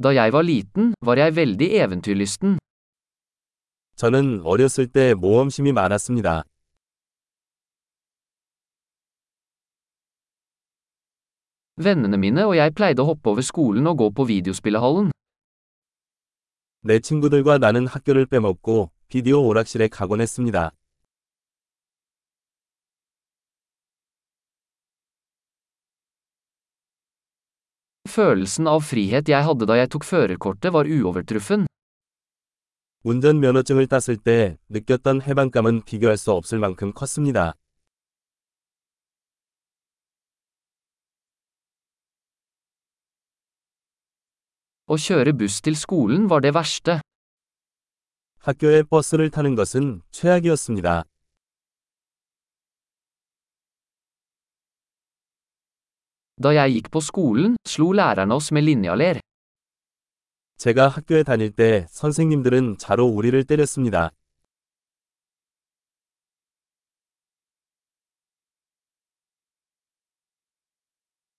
Da jeg var liten, var jeg veldig eventyrlysten. 저는 어렸을 때 모험심이 많았습니다. Vennene mine og jeg pleide å hoppe over skolen og gå på videospillehallen. 내 친구들과 나는 학교를 빼먹고 비디오 오락실에 가곤 했습니다. Følelsen av frihet jeg hadde da jeg tok førerkortet var uovertruffen. 운전면허증을 땄을 때 느꼈던 해방감은 비교할 수 없을 만큼 컸습니다. Å kjøre buss til skolen var det verste. 학교에 버스를 타는 것은 최악이었습니다. Da jeg gikk på skolen, slo lærerne oss med linjaler. 제가 학교에 다닐 때 선생님들은 자로 우리를 때렸습니다.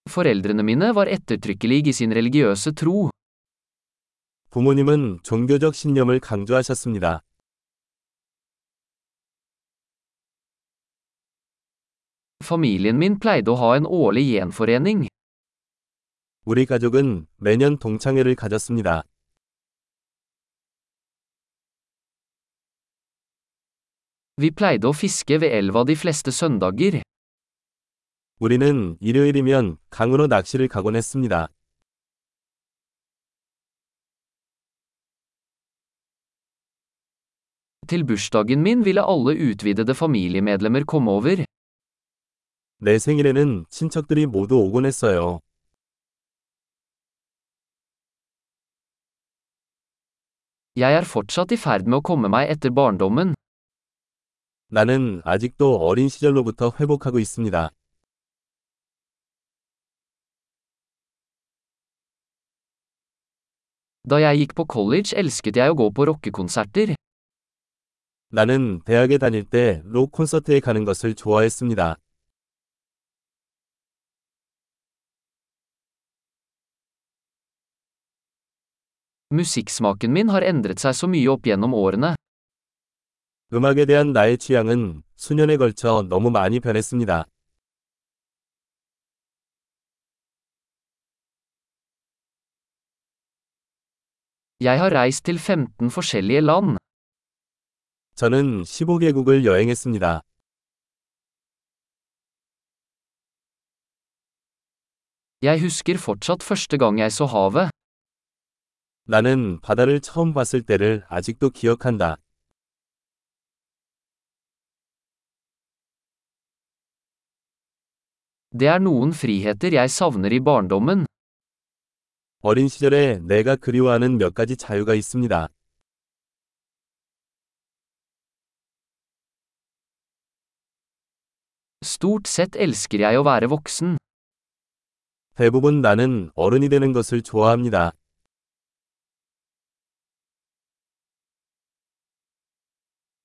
Foreldrene mine var ettertrykkelige i sin religiøse tro. 부모님은 종교적 신념을 강조하셨습니다. Familien min pleide å ha en årlig gjenforening. 우리 가족은 매년 동창회를 가졌습니다. Vi pleide å fiske ved elva de fleste søndager. 우리는 일요일이면 강으로 낚시를 가곤 했습니다. Til bursdagen min ville alle utvidede familiemedlemmer komme over. 내 생일에는 친척들이 모두 오곤 했어요. Jeg er fortsatt i ferd med å komme meg etter barndommen. 나는 아직도 어린 시절로부터 회복하고 있습니다. Da jeg gikk på college elsket jeg å gå på rockekonserter. 나는 대학에 다닐 때 록 콘서트에 가는 것을 좋아했습니다. Musikksmaken min har endret seg så mye opp gjennom årene. 음악에 대한 나의 취향은 수년에 걸쳐 너무 많이 변했습니다. Jeg har reist til 15 forskjellige land. 저는 15개국을 여행했습니다. Jeg husker fortsatt første gang jeg så havet. 나는 바다를 처음 봤을 때를 아직도 기억한다. Det er noen friheter jeg savner i barndommen. 어린 시절에 내가 그리워하는 몇 가지 자유가 있습니다. Stort sett elsker jeg å være voksen. 대부분 나는 어른이 되는 것을 좋아합니다.